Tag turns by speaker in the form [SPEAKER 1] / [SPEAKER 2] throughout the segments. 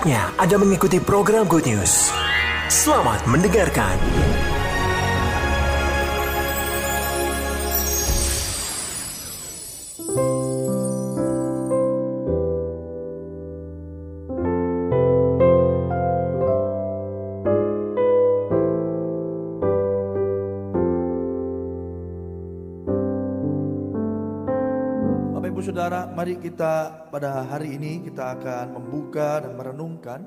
[SPEAKER 1] Saatnya Anda mengikuti program Good News. Selamat mendengarkan.
[SPEAKER 2] Mari kita pada hari ini kita akan membuka dan merenungkan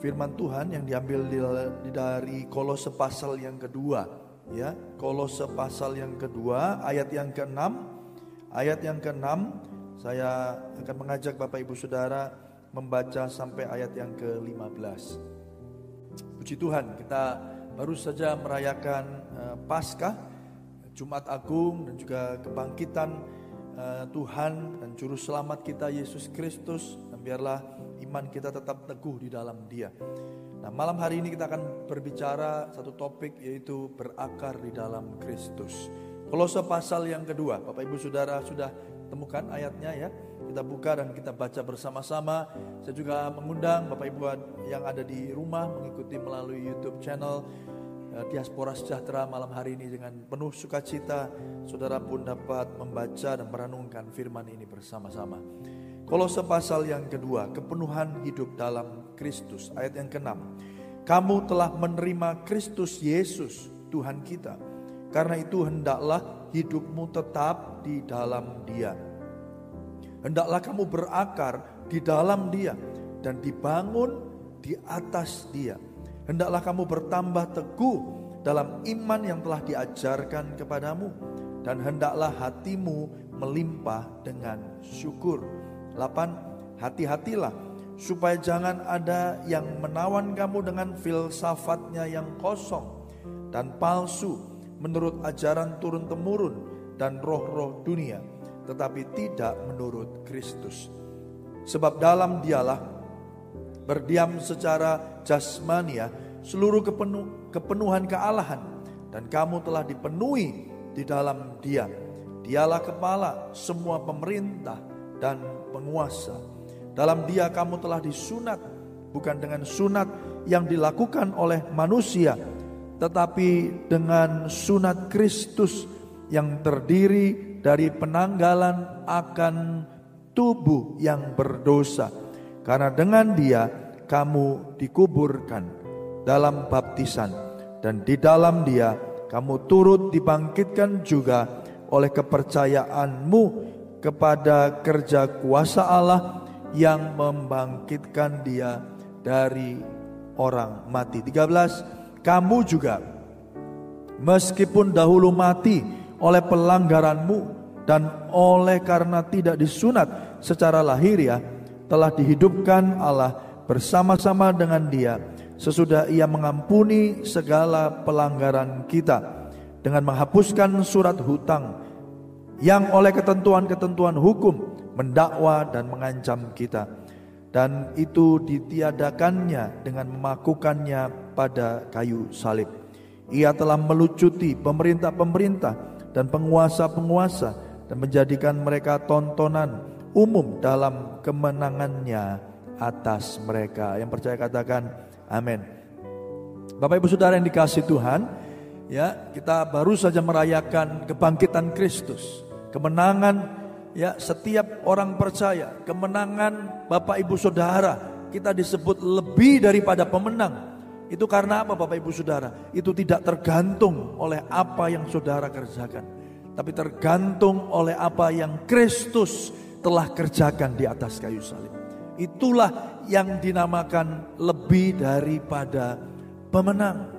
[SPEAKER 2] firman Tuhan yang diambil di- dari Kolose pasal yang kedua, ya. Kolose pasal yang kedua, ayat yang keenam. Ayat yang keenam, saya akan mengajak Bapak Ibu Saudara membaca sampai ayat yang ke-15. Puji Tuhan, kita baru saja merayakan eh, Paskah, Jumat Agung dan juga kebangkitan eh, Tuhan dan juru selamat kita Yesus Kristus dan biarlah iman kita tetap teguh di dalam Dia. Nah, malam hari ini kita akan berbicara satu topik yaitu berakar di dalam Kristus. Kolose pasal yang kedua, Bapak Ibu Saudara sudah temukan ayatnya ya. Kita buka dan kita baca bersama-sama. Saya juga mengundang Bapak Ibu yang ada di rumah mengikuti melalui YouTube channel Diaspora Sejahtera malam hari ini dengan penuh sukacita. Saudara pun dapat membaca dan merenungkan firman ini bersama-sama. Kolose pasal yang kedua, kepenuhan hidup dalam Kristus. Ayat yang keenam. Kamu telah menerima Kristus Yesus Tuhan kita. Karena itu hendaklah hidupmu tetap di dalam dia. Hendaklah kamu berakar di dalam dia dan dibangun di atas dia. Hendaklah kamu bertambah teguh dalam iman yang telah diajarkan kepadamu dan hendaklah hatimu melimpah dengan syukur. 8. Hati-hatilah supaya jangan ada yang menawan kamu dengan filsafatnya yang kosong dan palsu menurut ajaran turun-temurun dan roh-roh dunia, tetapi tidak menurut Kristus. Sebab dalam dialah berdiam secara jasmania seluruh kepenuh, kepenuhan kealahan dan kamu telah dipenuhi di dalam dia. Dialah kepala semua pemerintah dan penguasa. Dalam dia kamu telah disunat bukan dengan sunat yang dilakukan oleh manusia tetapi dengan sunat Kristus yang terdiri dari penanggalan akan tubuh yang berdosa. Karena dengan dia kamu dikuburkan dalam baptisan dan di dalam dia kamu turut dibangkitkan juga oleh kepercayaanmu kepada kerja kuasa Allah yang membangkitkan dia dari orang mati. 13 kamu juga meskipun dahulu mati oleh pelanggaranmu dan oleh karena tidak disunat secara lahiriah telah dihidupkan Allah bersama-sama dengan dia sesudah ia mengampuni segala pelanggaran kita dengan menghapuskan surat hutang yang oleh ketentuan-ketentuan hukum mendakwa dan mengancam kita dan itu ditiadakannya dengan memakukannya pada kayu salib. Ia telah melucuti pemerintah-pemerintah dan penguasa-penguasa dan menjadikan mereka tontonan umum dalam kemenangannya atas mereka. Yang percaya katakan amin. Bapak Ibu Saudara yang dikasih Tuhan, ya, kita baru saja merayakan kebangkitan Kristus, kemenangan ya setiap orang percaya, kemenangan Bapak Ibu Saudara, kita disebut lebih daripada pemenang. Itu karena apa Bapak Ibu Saudara? Itu tidak tergantung oleh apa yang saudara kerjakan. Tapi tergantung oleh apa yang Kristus telah kerjakan di atas kayu salib. Itulah yang dinamakan lebih daripada pemenang.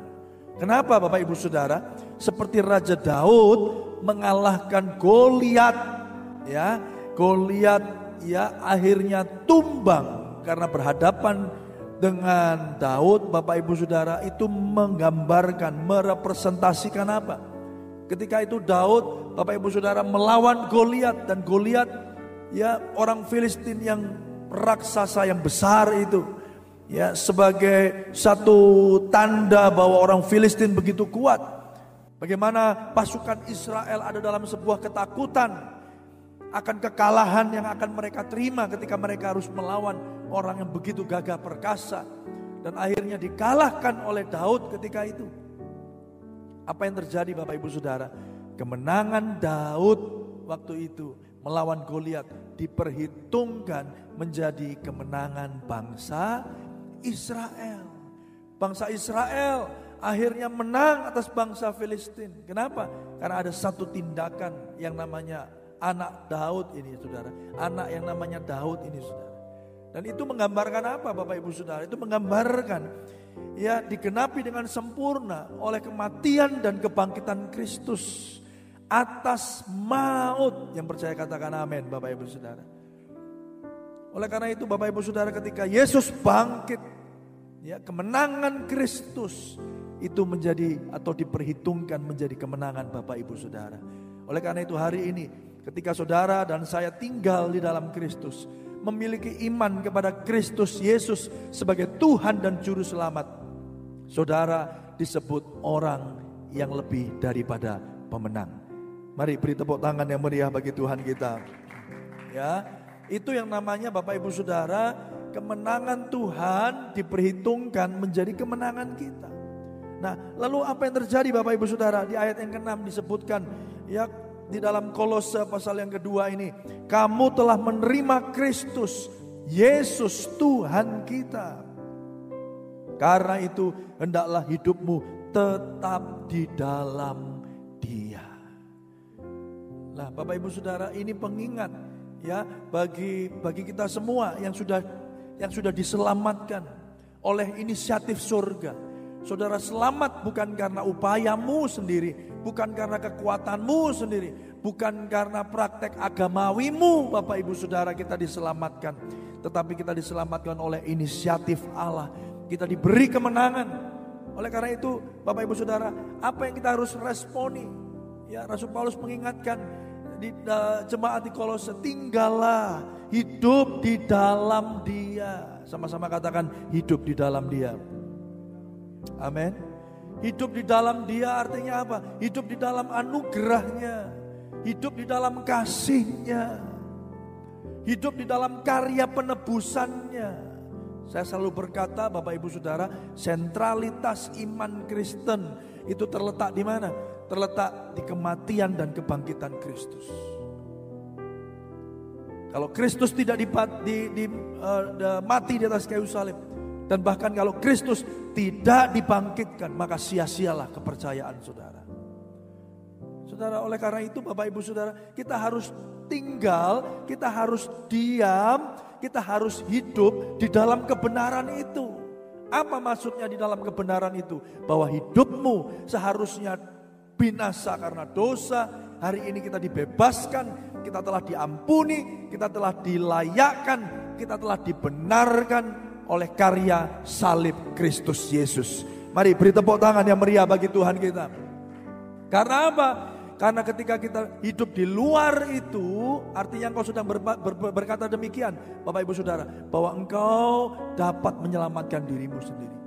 [SPEAKER 2] Kenapa Bapak Ibu Saudara? Seperti Raja Daud mengalahkan Goliat ya. Goliat ya akhirnya tumbang karena berhadapan dengan Daud, Bapak Ibu Saudara, itu menggambarkan, merepresentasikan apa? Ketika itu Daud, Bapak Ibu Saudara melawan Goliat dan Goliat ya orang Filistin yang raksasa yang besar itu ya sebagai satu tanda bahwa orang Filistin begitu kuat. Bagaimana pasukan Israel ada dalam sebuah ketakutan. akan kekalahan yang akan mereka terima ketika mereka harus melawan orang yang begitu gagah perkasa dan akhirnya dikalahkan oleh Daud ketika itu. Apa yang terjadi Bapak Ibu Saudara? Kemenangan Daud waktu itu melawan Goliat diperhitungkan menjadi kemenangan bangsa Israel. Bangsa Israel akhirnya menang atas bangsa Filistin. Kenapa? Karena ada satu tindakan yang namanya anak Daud ini saudara. Anak yang namanya Daud ini saudara. Dan itu menggambarkan apa Bapak Ibu Saudara? Itu menggambarkan ya digenapi dengan sempurna oleh kematian dan kebangkitan Kristus atas maut yang percaya katakan amin Bapak Ibu Saudara. Oleh karena itu Bapak Ibu Saudara ketika Yesus bangkit ya kemenangan Kristus itu menjadi atau diperhitungkan menjadi kemenangan Bapak Ibu Saudara. Oleh karena itu hari ini ketika saudara dan saya tinggal di dalam Kristus, memiliki iman kepada Kristus Yesus sebagai Tuhan dan Juru Selamat, saudara disebut orang yang lebih daripada pemenang. Mari beri tepuk tangan yang meriah bagi Tuhan kita. Ya, itu yang namanya Bapak Ibu Saudara, kemenangan Tuhan diperhitungkan menjadi kemenangan kita. Nah, lalu apa yang terjadi Bapak Ibu Saudara? Di ayat yang ke-6 disebutkan, ya di dalam kolose pasal yang kedua ini. Kamu telah menerima Kristus, Yesus Tuhan kita. Karena itu hendaklah hidupmu tetap di dalam dia. Nah Bapak Ibu Saudara ini pengingat ya bagi bagi kita semua yang sudah yang sudah diselamatkan oleh inisiatif surga Saudara selamat bukan karena upayamu sendiri, bukan karena kekuatanmu sendiri, bukan karena praktek agamawimu, Bapak Ibu Saudara kita diselamatkan, tetapi kita diselamatkan oleh inisiatif Allah. Kita diberi kemenangan. Oleh karena itu, Bapak Ibu Saudara, apa yang kita harus responi? Ya, Rasul Paulus mengingatkan di uh, jemaat di Kolose, tinggallah hidup di dalam Dia. Sama-sama katakan hidup di dalam Dia. Amin. Hidup di dalam dia artinya apa? Hidup di dalam anugerahnya. Hidup di dalam kasihnya. Hidup di dalam karya penebusannya. Saya selalu berkata Bapak Ibu Saudara, sentralitas iman Kristen itu terletak di mana? Terletak di kematian dan kebangkitan Kristus. Kalau Kristus tidak di, di, di, uh, mati di atas kayu salib, dan bahkan kalau Kristus tidak dibangkitkan, maka sia-sialah kepercayaan saudara. Saudara, oleh karena itu Bapak Ibu Saudara, kita harus tinggal, kita harus diam, kita harus hidup di dalam kebenaran itu. Apa maksudnya di dalam kebenaran itu? Bahwa hidupmu seharusnya binasa karena dosa. Hari ini kita dibebaskan, kita telah diampuni, kita telah dilayakkan, kita telah dibenarkan, oleh karya salib Kristus Yesus. Mari beri tepuk tangan yang meriah bagi Tuhan kita. Karena apa? Karena ketika kita hidup di luar itu, artinya engkau sedang ber, ber, ber, berkata demikian, Bapak Ibu Saudara, bahwa engkau dapat menyelamatkan dirimu sendiri.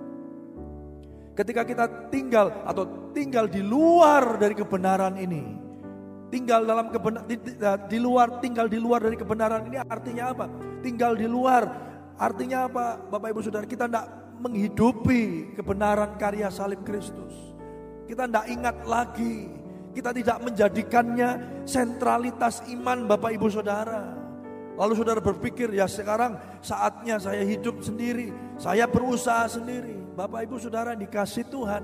[SPEAKER 2] Ketika kita tinggal atau tinggal di luar dari kebenaran ini, tinggal dalam kebenar di, di luar tinggal di luar dari kebenaran ini artinya apa? Tinggal di luar Artinya apa Bapak Ibu Saudara? Kita tidak menghidupi kebenaran karya salib Kristus. Kita tidak ingat lagi. Kita tidak menjadikannya sentralitas iman Bapak Ibu Saudara. Lalu saudara berpikir ya sekarang saatnya saya hidup sendiri. Saya berusaha sendiri. Bapak Ibu Saudara dikasih Tuhan.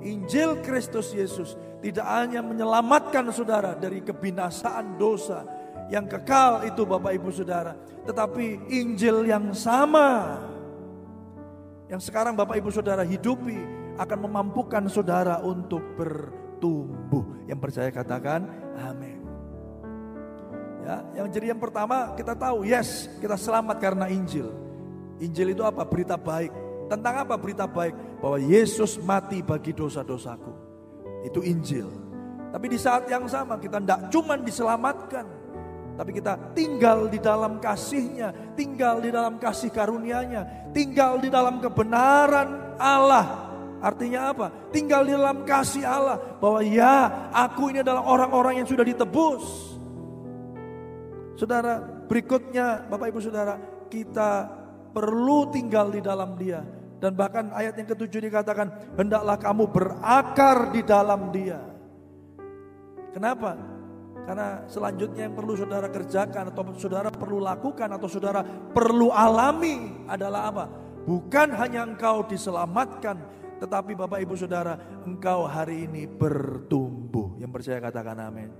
[SPEAKER 2] Injil Kristus Yesus tidak hanya menyelamatkan saudara dari kebinasaan dosa yang kekal itu Bapak Ibu Saudara. Tetapi Injil yang sama yang sekarang Bapak Ibu Saudara hidupi akan memampukan saudara untuk bertumbuh. Yang percaya katakan amin. Ya, yang jadi yang pertama kita tahu, yes, kita selamat karena Injil. Injil itu apa? Berita baik. Tentang apa berita baik? Bahwa Yesus mati bagi dosa-dosaku. Itu Injil. Tapi di saat yang sama kita tidak cuma diselamatkan, tapi kita tinggal di dalam kasihnya, tinggal di dalam kasih karunia-Nya, tinggal di dalam kebenaran Allah. Artinya apa? Tinggal di dalam kasih Allah bahwa ya, aku ini adalah orang-orang yang sudah ditebus. Saudara, berikutnya Bapak Ibu Saudara, kita perlu tinggal di dalam dia. Dan bahkan ayat yang ketujuh dikatakan, hendaklah kamu berakar di dalam dia. Kenapa? Karena selanjutnya yang perlu saudara kerjakan atau saudara perlu lakukan atau saudara perlu alami adalah apa? Bukan hanya engkau diselamatkan, tetapi Bapak Ibu Saudara, engkau hari ini bertumbuh. Yang percaya katakan amin.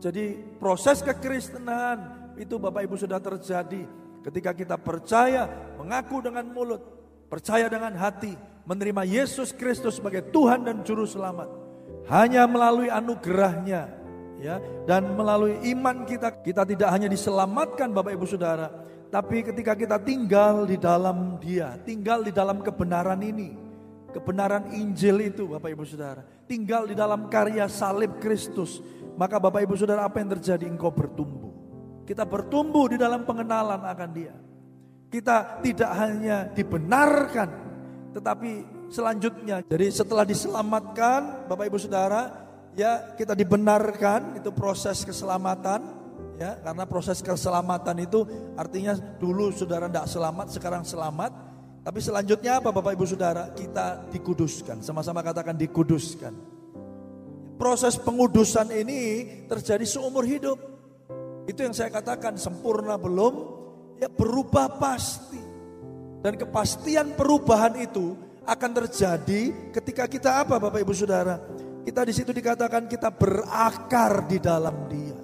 [SPEAKER 2] Jadi proses kekristenan itu Bapak Ibu sudah terjadi ketika kita percaya, mengaku dengan mulut, percaya dengan hati, menerima Yesus Kristus sebagai Tuhan dan Juru Selamat. Hanya melalui anugerahnya ya dan melalui iman kita kita tidak hanya diselamatkan Bapak Ibu Saudara, tapi ketika kita tinggal di dalam Dia, tinggal di dalam kebenaran ini, kebenaran Injil itu Bapak Ibu Saudara, tinggal di dalam karya salib Kristus, maka Bapak Ibu Saudara apa yang terjadi? Engkau bertumbuh. Kita bertumbuh di dalam pengenalan akan Dia. Kita tidak hanya dibenarkan, tetapi selanjutnya. Jadi setelah diselamatkan, Bapak Ibu Saudara, ya kita dibenarkan itu proses keselamatan ya karena proses keselamatan itu artinya dulu saudara tidak selamat sekarang selamat tapi selanjutnya apa Bapak Ibu Saudara? Kita dikuduskan. Sama-sama katakan dikuduskan. Proses pengudusan ini terjadi seumur hidup. Itu yang saya katakan sempurna belum ya berubah pasti. Dan kepastian perubahan itu akan terjadi ketika kita apa Bapak Ibu Saudara? Kita di situ dikatakan kita berakar di dalam Dia.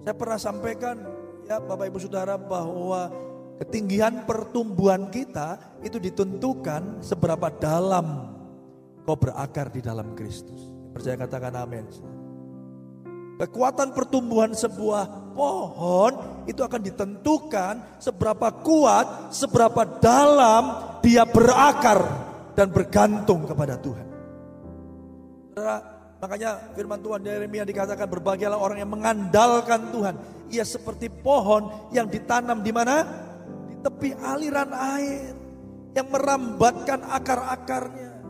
[SPEAKER 2] Saya pernah sampaikan ya Bapak Ibu Saudara bahwa ketinggian pertumbuhan kita itu ditentukan seberapa dalam kau berakar di dalam Kristus. Percaya katakan amin. Kekuatan pertumbuhan sebuah pohon itu akan ditentukan seberapa kuat, seberapa dalam dia berakar dan bergantung kepada Tuhan. Makanya firman Tuhan Yeremia dikatakan berbahagialah orang yang mengandalkan Tuhan. Ia seperti pohon yang ditanam di mana? Tepi aliran air yang merambatkan akar-akarnya.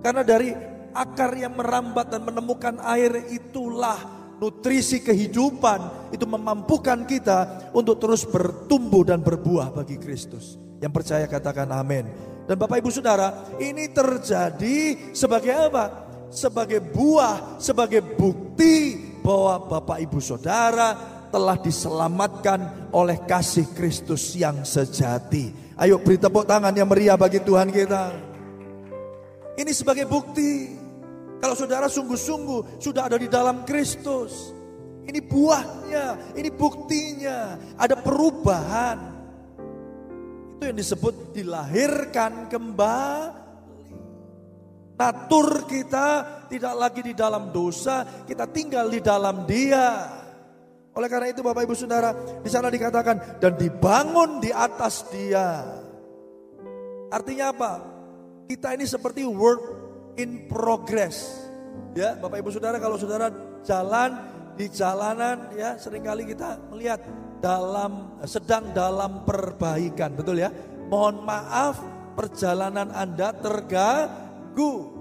[SPEAKER 2] Karena dari akar yang merambat dan menemukan air itulah nutrisi kehidupan itu memampukan kita untuk terus bertumbuh dan berbuah bagi Kristus. Yang percaya katakan amin. Dan Bapak Ibu Saudara, ini terjadi sebagai apa? sebagai buah, sebagai bukti bahwa Bapak Ibu Saudara telah diselamatkan oleh kasih Kristus yang sejati. Ayo beri tepuk tangan yang meriah bagi Tuhan kita. Ini sebagai bukti. Kalau saudara sungguh-sungguh sudah ada di dalam Kristus. Ini buahnya, ini buktinya. Ada perubahan. Itu yang disebut dilahirkan kembali. Natur kita tidak lagi di dalam dosa, kita tinggal di dalam Dia. Oleh karena itu Bapak Ibu Saudara, di sana dikatakan dan dibangun di atas Dia. Artinya apa? Kita ini seperti work in progress. Ya, Bapak Ibu Saudara kalau Saudara jalan di jalanan ya sering kali kita melihat dalam sedang dalam perbaikan, betul ya? Mohon maaf perjalanan Anda terganggu.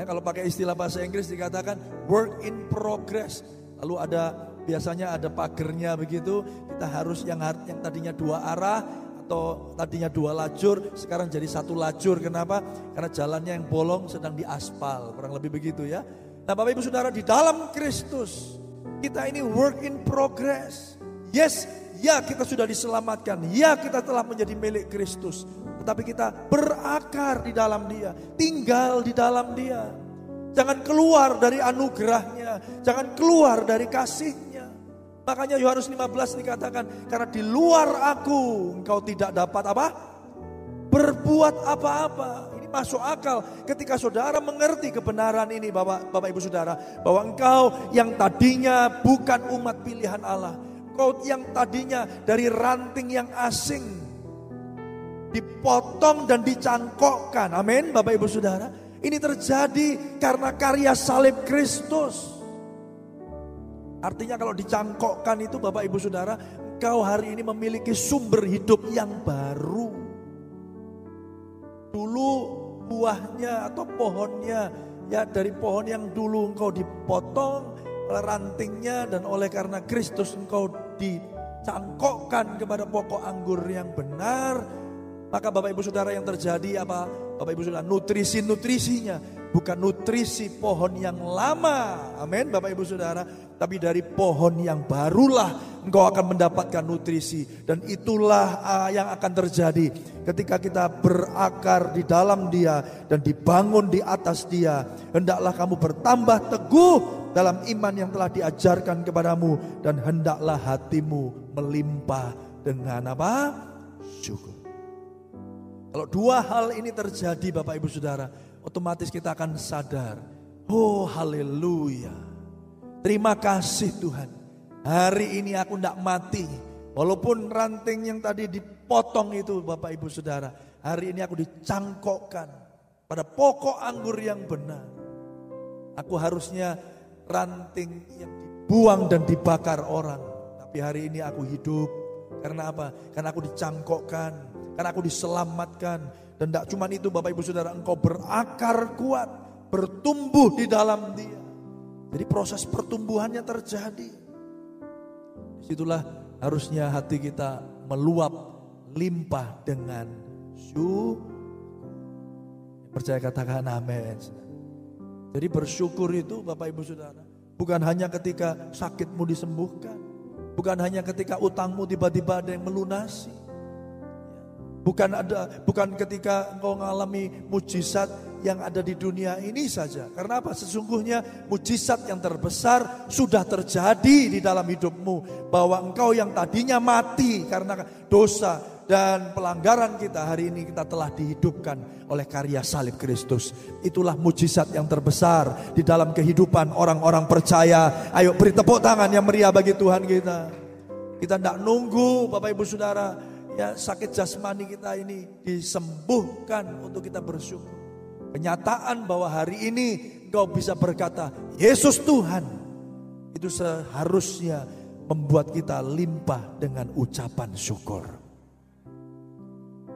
[SPEAKER 2] Ya, kalau pakai istilah bahasa Inggris dikatakan work in progress. Lalu ada biasanya ada pagernya begitu. Kita harus yang yang tadinya dua arah atau tadinya dua lajur sekarang jadi satu lajur. Kenapa? Karena jalannya yang bolong sedang diaspal. Kurang lebih begitu ya. Nah Bapak Ibu Saudara di dalam Kristus kita ini work in progress. Yes, ya kita sudah diselamatkan. Ya kita telah menjadi milik Kristus tetapi kita berakar di dalam Dia, tinggal di dalam Dia. Jangan keluar dari anugerahnya, jangan keluar dari kasihnya. Makanya Yohanes 15 dikatakan, karena di luar aku engkau tidak dapat apa? Berbuat apa-apa. Ini masuk akal ketika saudara mengerti kebenaran ini Bapak, Bapak Ibu Saudara. Bahwa engkau yang tadinya bukan umat pilihan Allah. Engkau yang tadinya dari ranting yang asing dipotong dan dicangkokkan. Amin, Bapak Ibu Saudara. Ini terjadi karena karya salib Kristus. Artinya kalau dicangkokkan itu Bapak Ibu Saudara, engkau hari ini memiliki sumber hidup yang baru. Dulu buahnya atau pohonnya ya dari pohon yang dulu engkau dipotong, rantingnya dan oleh karena Kristus engkau dicangkokkan kepada pokok anggur yang benar, maka Bapak Ibu Saudara yang terjadi apa? Bapak Ibu Saudara, nutrisi-nutrisinya bukan nutrisi pohon yang lama. Amin Bapak Ibu Saudara, tapi dari pohon yang barulah engkau akan mendapatkan nutrisi dan itulah ah, yang akan terjadi ketika kita berakar di dalam Dia dan dibangun di atas Dia. Hendaklah kamu bertambah teguh dalam iman yang telah diajarkan kepadamu dan hendaklah hatimu melimpah dengan apa? Syukur. Kalau dua hal ini terjadi Bapak Ibu Saudara, otomatis kita akan sadar, oh haleluya. Terima kasih Tuhan. Hari ini aku tidak mati. Walaupun ranting yang tadi dipotong itu Bapak Ibu Saudara. Hari ini aku dicangkokkan pada pokok anggur yang benar. Aku harusnya ranting yang dibuang dan dibakar orang. Tapi hari ini aku hidup. Karena apa? Karena aku dicangkokkan. Karena aku diselamatkan dan tidak cuma itu Bapak Ibu Saudara, engkau berakar kuat, bertumbuh di dalam dia. Jadi proses pertumbuhannya terjadi. Di situlah harusnya hati kita meluap limpah dengan syukur. Percaya katakan amin. Jadi bersyukur itu Bapak Ibu Saudara. Bukan hanya ketika sakitmu disembuhkan. Bukan hanya ketika utangmu tiba-tiba ada yang melunasi Bukan ada bukan ketika engkau mengalami mujizat yang ada di dunia ini saja. Karena apa? Sesungguhnya mujizat yang terbesar sudah terjadi di dalam hidupmu. Bahwa engkau yang tadinya mati karena dosa dan pelanggaran kita hari ini kita telah dihidupkan oleh karya salib Kristus. Itulah mujizat yang terbesar di dalam kehidupan orang-orang percaya. Ayo beri tepuk tangan yang meriah bagi Tuhan kita. Kita tidak nunggu Bapak Ibu Saudara ya sakit jasmani kita ini disembuhkan untuk kita bersyukur. Kenyataan bahwa hari ini engkau bisa berkata, Yesus Tuhan. Itu seharusnya membuat kita limpah dengan ucapan syukur.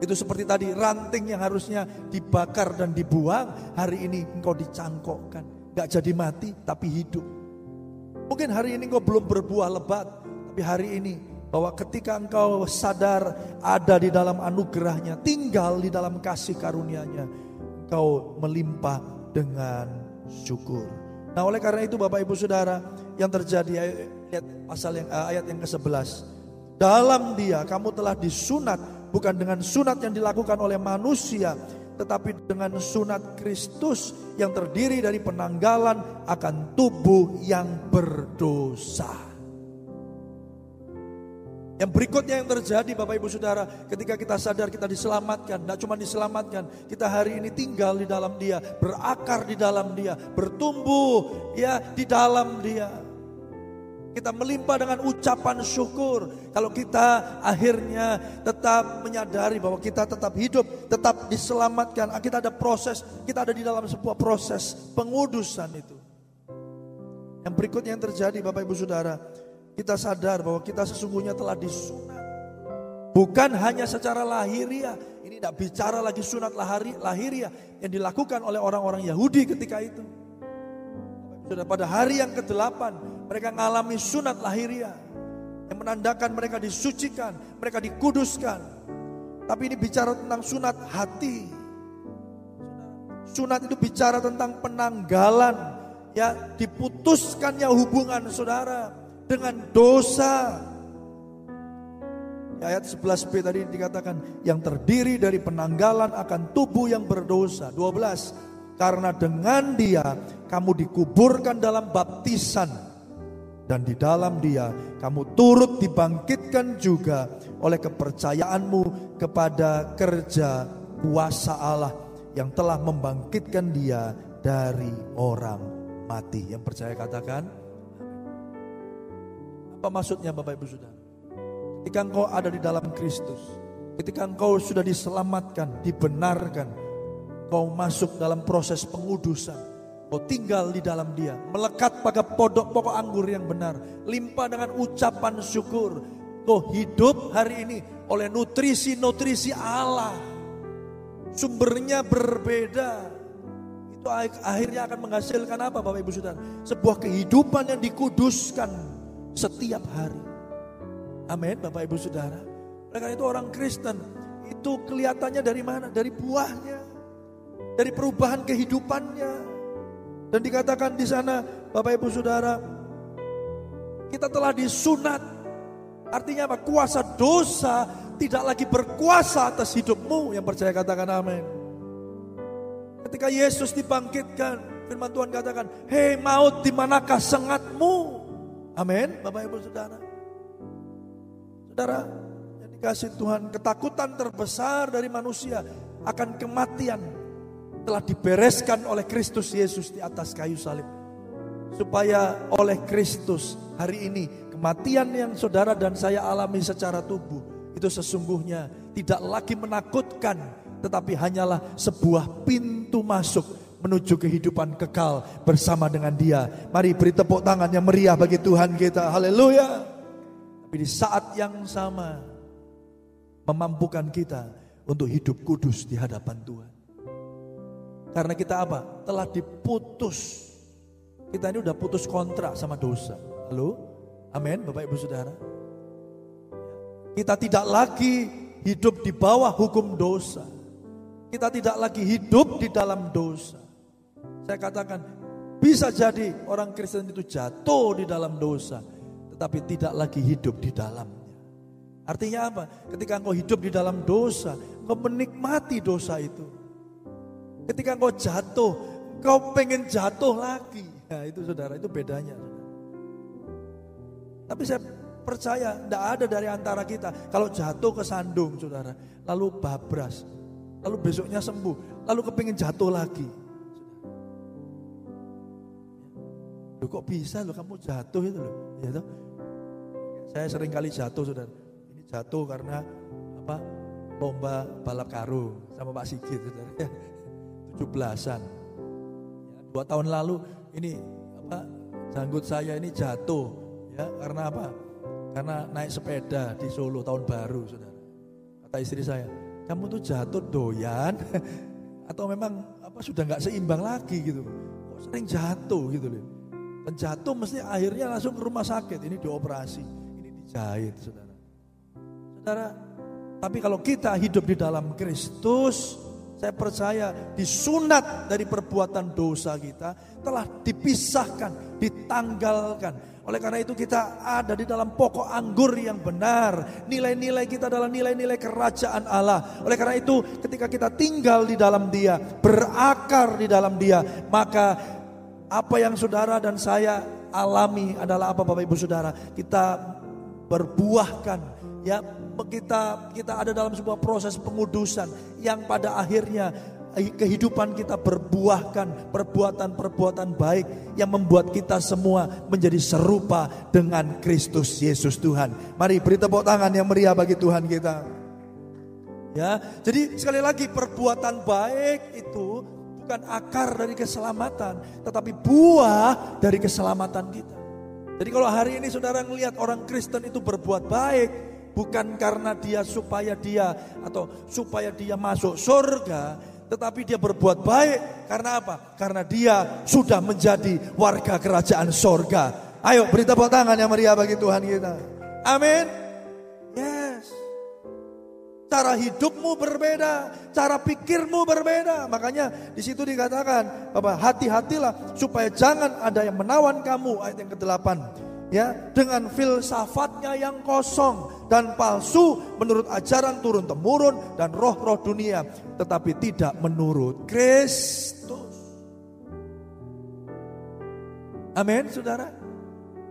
[SPEAKER 2] Itu seperti tadi ranting yang harusnya dibakar dan dibuang, hari ini engkau dicangkokkan. Gak jadi mati tapi hidup. Mungkin hari ini engkau belum berbuah lebat, tapi hari ini bahwa ketika engkau sadar ada di dalam anugerahnya, tinggal di dalam kasih karunia-Nya, engkau melimpah dengan syukur. Nah, oleh karena itu Bapak Ibu Saudara, yang terjadi ayat pasal yang eh, ayat yang ke-11. Dalam Dia kamu telah disunat bukan dengan sunat yang dilakukan oleh manusia, tetapi dengan sunat Kristus yang terdiri dari penanggalan akan tubuh yang berdosa. Yang berikutnya yang terjadi Bapak Ibu Saudara ketika kita sadar kita diselamatkan. Tidak cuma diselamatkan, kita hari ini tinggal di dalam dia, berakar di dalam dia, bertumbuh ya di dalam dia. Kita melimpah dengan ucapan syukur. Kalau kita akhirnya tetap menyadari bahwa kita tetap hidup, tetap diselamatkan. Kita ada proses, kita ada di dalam sebuah proses pengudusan itu. Yang berikutnya yang terjadi Bapak Ibu Saudara, kita sadar bahwa kita sesungguhnya telah disunat. Bukan hanya secara lahiriah. Ini tidak bicara lagi sunat lahiri, lahiriah yang dilakukan oleh orang-orang Yahudi ketika itu. Sudah pada hari yang ke-8 mereka mengalami sunat lahiriah. Yang menandakan mereka disucikan, mereka dikuduskan. Tapi ini bicara tentang sunat hati. Sunat itu bicara tentang penanggalan. Ya diputuskannya hubungan saudara dengan dosa. Ayat 11b tadi dikatakan yang terdiri dari penanggalan akan tubuh yang berdosa. 12. Karena dengan dia kamu dikuburkan dalam baptisan dan di dalam dia kamu turut dibangkitkan juga oleh kepercayaanmu kepada kerja kuasa Allah yang telah membangkitkan dia dari orang mati. Yang percaya katakan apa maksudnya Bapak Ibu Saudara? Ketika engkau ada di dalam Kristus, ketika engkau sudah diselamatkan, dibenarkan, kau masuk dalam proses pengudusan, kau tinggal di dalam dia, melekat pada pokok pokok anggur yang benar, limpah dengan ucapan syukur, kau hidup hari ini oleh nutrisi-nutrisi Allah. Sumbernya berbeda. Itu akhirnya akan menghasilkan apa Bapak Ibu Saudara? Sebuah kehidupan yang dikuduskan setiap hari. Amin Bapak Ibu Saudara. Oleh itu orang Kristen itu kelihatannya dari mana? Dari buahnya. Dari perubahan kehidupannya. Dan dikatakan di sana Bapak Ibu Saudara, kita telah disunat. Artinya apa? Kuasa dosa tidak lagi berkuasa atas hidupmu. Yang percaya katakan amin. Ketika Yesus dibangkitkan, firman Tuhan katakan, Hei maut di manakah sengatmu? Amin, Bapak Ibu Saudara. Saudara, yang dikasih Tuhan, ketakutan terbesar dari manusia akan kematian telah dibereskan oleh Kristus Yesus di atas kayu salib. Supaya oleh Kristus hari ini kematian yang saudara dan saya alami secara tubuh itu sesungguhnya tidak lagi menakutkan tetapi hanyalah sebuah pintu masuk menuju kehidupan kekal bersama dengan dia. Mari beri tepuk tangan yang meriah bagi Tuhan kita. Haleluya. Tapi di saat yang sama memampukan kita untuk hidup kudus di hadapan Tuhan. Karena kita apa? Telah diputus. Kita ini udah putus kontrak sama dosa. Halo? Amin, Bapak Ibu Saudara. Kita tidak lagi hidup di bawah hukum dosa. Kita tidak lagi hidup di dalam dosa. Saya katakan, bisa jadi orang Kristen itu jatuh di dalam dosa, tetapi tidak lagi hidup di dalamnya. Artinya apa? Ketika engkau hidup di dalam dosa, engkau menikmati dosa itu. Ketika engkau jatuh, kau pengen jatuh lagi. Ya itu saudara, itu bedanya. Tapi saya percaya tidak ada dari antara kita. Kalau jatuh ke sandung saudara, lalu babras. Lalu besoknya sembuh, lalu kepingin jatuh lagi. Loh kok bisa loh kamu jatuh itu loh. Ya toh? Saya sering kali jatuh saudara. Ini jatuh karena apa? Lomba balap karung sama Pak Sigit saudara. 17-an. Ya, dua tahun lalu ini apa janggut saya ini jatuh ya karena apa? Karena naik sepeda di Solo tahun baru, saudara. Kata istri saya, kamu tuh jatuh doyan atau memang apa sudah nggak seimbang lagi gitu? Kok sering jatuh gitu loh? Dan jatuh mesti akhirnya langsung ke rumah sakit. Ini dioperasi, ini dijahit, saudara. Saudara, tapi kalau kita hidup di dalam Kristus, saya percaya disunat dari perbuatan dosa kita telah dipisahkan, ditanggalkan. Oleh karena itu kita ada di dalam pokok anggur yang benar. Nilai-nilai kita adalah nilai-nilai kerajaan Allah. Oleh karena itu ketika kita tinggal di dalam dia, berakar di dalam dia, maka apa yang saudara dan saya alami adalah apa Bapak Ibu Saudara? Kita berbuahkan ya kita kita ada dalam sebuah proses pengudusan yang pada akhirnya eh, kehidupan kita berbuahkan perbuatan-perbuatan baik yang membuat kita semua menjadi serupa dengan Kristus Yesus Tuhan. Mari beri tepuk tangan yang meriah bagi Tuhan kita. Ya, jadi sekali lagi perbuatan baik itu bukan akar dari keselamatan, tetapi buah dari keselamatan kita. Jadi kalau hari ini saudara melihat orang Kristen itu berbuat baik, bukan karena dia supaya dia atau supaya dia masuk surga, tetapi dia berbuat baik karena apa? Karena dia sudah menjadi warga kerajaan surga. Ayo beri tepuk tangan yang meriah bagi Tuhan kita. Amin. Cara hidupmu berbeda, cara pikirmu berbeda. Makanya di situ dikatakan, Bapak hati-hatilah supaya jangan ada yang menawan kamu. Ayat yang ke-8 ya dengan filsafatnya yang kosong dan palsu menurut ajaran turun temurun dan roh-roh dunia tetapi tidak menurut Kristus. Amin, Saudara.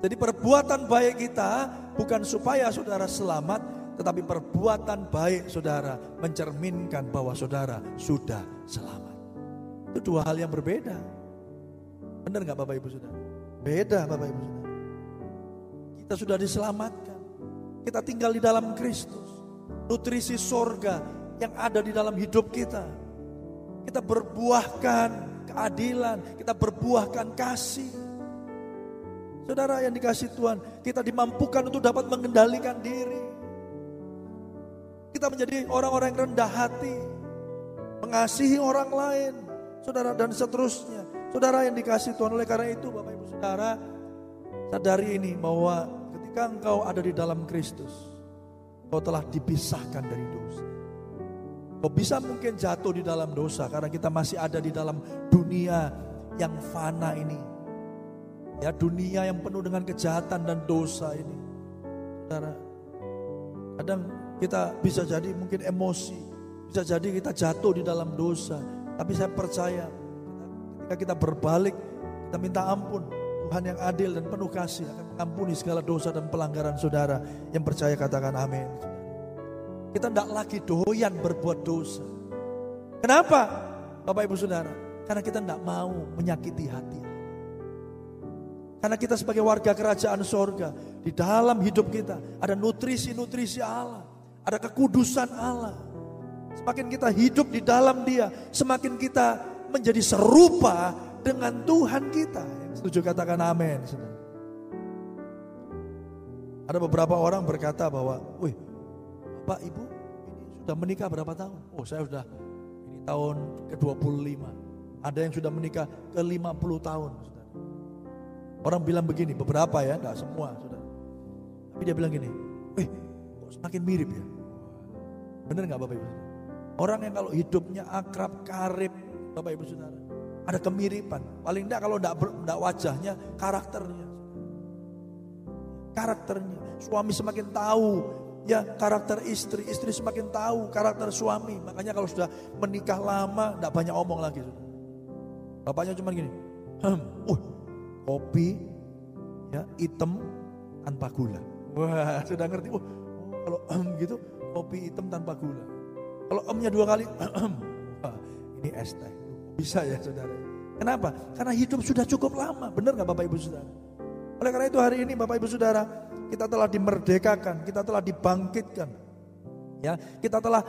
[SPEAKER 2] Jadi perbuatan baik kita bukan supaya Saudara selamat, tetapi perbuatan baik Saudara mencerminkan bahwa Saudara sudah selamat. Itu dua hal yang berbeda. Benar nggak Bapak Ibu Saudara? Beda Bapak Ibu Saudara. Kita sudah diselamatkan. Kita tinggal di dalam Kristus. Nutrisi sorga yang ada di dalam hidup kita. Kita berbuahkan keadilan, kita berbuahkan kasih. Saudara yang dikasih Tuhan, kita dimampukan untuk dapat mengendalikan diri. Kita menjadi orang-orang yang rendah hati, mengasihi orang lain, saudara dan seterusnya. Saudara yang dikasih Tuhan oleh karena itu Bapak Ibu Saudara sadari ini bahwa ketika engkau ada di dalam Kristus, kau telah dipisahkan dari dosa. Kau bisa mungkin jatuh di dalam dosa karena kita masih ada di dalam dunia yang fana ini. Ya dunia yang penuh dengan kejahatan dan dosa ini. Saudara, kadang kita bisa jadi mungkin emosi, bisa jadi kita jatuh di dalam dosa. Tapi saya percaya ketika kita berbalik, kita minta ampun, Tuhan yang adil dan penuh kasih akan mengampuni segala dosa dan pelanggaran saudara. Yang percaya katakan amin. Kita tidak lagi doyan berbuat dosa. Kenapa? Bapak Ibu Saudara, karena kita tidak mau menyakiti hati. Karena kita sebagai warga kerajaan sorga, di dalam hidup kita ada nutrisi-nutrisi Allah, ada kekudusan Allah. Semakin kita hidup di dalam dia, semakin kita menjadi serupa dengan Tuhan kita. Setuju katakan amin. Ada beberapa orang berkata bahwa, wih, Bapak Ibu ini sudah menikah berapa tahun? Oh saya sudah ini tahun ke-25. Ada yang sudah menikah ke-50 tahun. Orang bilang begini, beberapa ya, enggak semua, saudara. Tapi dia bilang gini, kok semakin mirip ya? Bener nggak Bapak Ibu? Orang yang kalau hidupnya akrab, karib, Bapak Ibu Saudara. Ada kemiripan. Paling enggak kalau enggak, enggak wajahnya, karakternya. Karakternya. Suami semakin tahu ya karakter istri, istri semakin tahu karakter suami. Makanya kalau sudah menikah lama, enggak banyak omong lagi. Bapaknya cuma gini, hmm, uh, kopi ya hitam tanpa gula. Wah, sudah ngerti. Uh, kalau um, gitu kopi hitam tanpa gula. Kalau emnya dua kali, wah, ini es teh. Bisa ya saudara. Kenapa? Karena hidup sudah cukup lama. Benar nggak Bapak Ibu Saudara? Oleh karena itu hari ini Bapak Ibu Saudara, kita telah dimerdekakan, kita telah dibangkitkan. Ya, kita telah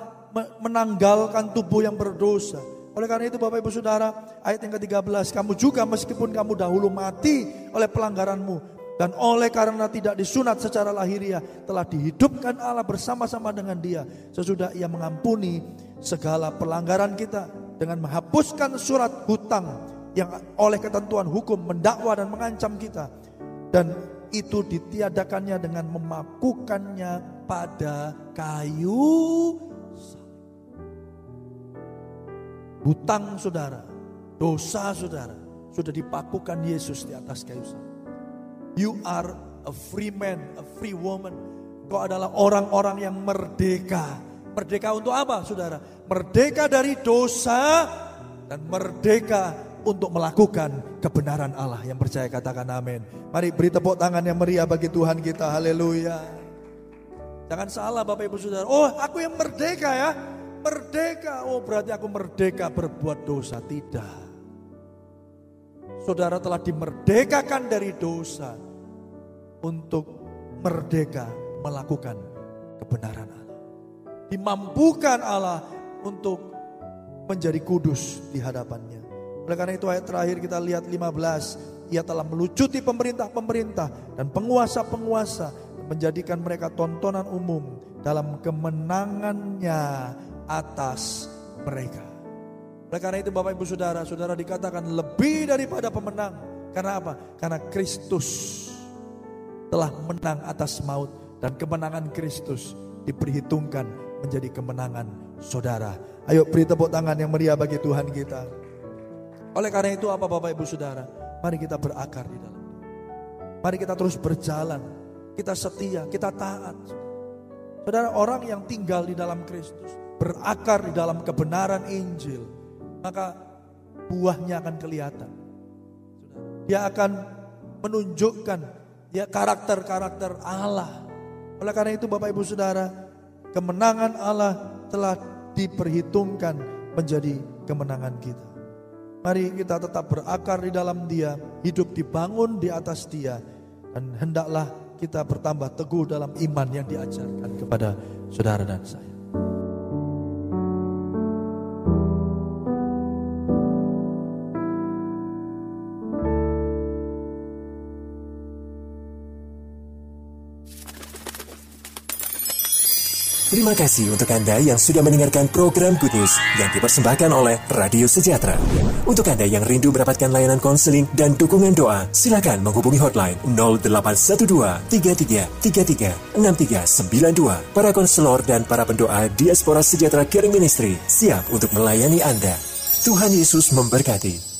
[SPEAKER 2] menanggalkan tubuh yang berdosa. Oleh karena itu Bapak Ibu Saudara, ayat yang ke-13, kamu juga meskipun kamu dahulu mati oleh pelanggaranmu dan oleh karena tidak disunat secara lahiriah telah dihidupkan Allah bersama-sama dengan Dia sesudah Ia mengampuni segala pelanggaran kita dengan menghapuskan surat hutang yang oleh ketentuan hukum mendakwa dan mengancam kita dan itu ditiadakannya dengan memakukannya pada kayu Hutang saudara, dosa saudara sudah dipakukan Yesus di atas kayu salib. You are a free man, a free woman. Kau adalah orang-orang yang merdeka. Merdeka untuk apa saudara? Merdeka dari dosa dan merdeka untuk melakukan kebenaran Allah. Yang percaya katakan amin. Mari beri tepuk tangan yang meriah bagi Tuhan kita. Haleluya. Jangan salah Bapak Ibu Saudara. Oh aku yang merdeka ya. Merdeka, oh berarti aku merdeka berbuat dosa. Tidak. Saudara telah dimerdekakan dari dosa untuk merdeka melakukan kebenaran Allah. Dimampukan Allah untuk menjadi kudus di hadapannya. Oleh karena itu ayat terakhir kita lihat 15. Ia telah melucuti pemerintah-pemerintah dan penguasa-penguasa menjadikan mereka tontonan umum dalam kemenangannya atas mereka. Oleh karena itu Bapak Ibu Saudara, Saudara dikatakan lebih daripada pemenang. Karena apa? Karena Kristus telah menang atas maut dan kemenangan Kristus diperhitungkan menjadi kemenangan saudara. Ayo beri tepuk tangan yang meriah bagi Tuhan kita. Oleh karena itu apa Bapak Ibu Saudara? Mari kita berakar di dalam. Mari kita terus berjalan. Kita setia, kita taat. Saudara orang yang tinggal di dalam Kristus berakar di dalam kebenaran Injil, maka buahnya akan kelihatan. Dia akan menunjukkan ya karakter-karakter Allah. Oleh karena itu Bapak Ibu Saudara, kemenangan Allah telah diperhitungkan menjadi kemenangan kita. Mari kita tetap berakar di dalam Dia, hidup dibangun di atas Dia, dan hendaklah kita bertambah teguh dalam iman yang diajarkan kepada saudara dan saya.
[SPEAKER 1] Terima kasih untuk Anda yang sudah mendengarkan program Good News yang dipersembahkan oleh Radio Sejahtera. Untuk Anda yang rindu mendapatkan layanan konseling dan dukungan doa, silakan menghubungi hotline 0812 33 33 6392. Para konselor dan para pendoa Diaspora Sejahtera Caring Ministry siap untuk melayani Anda. Tuhan Yesus memberkati.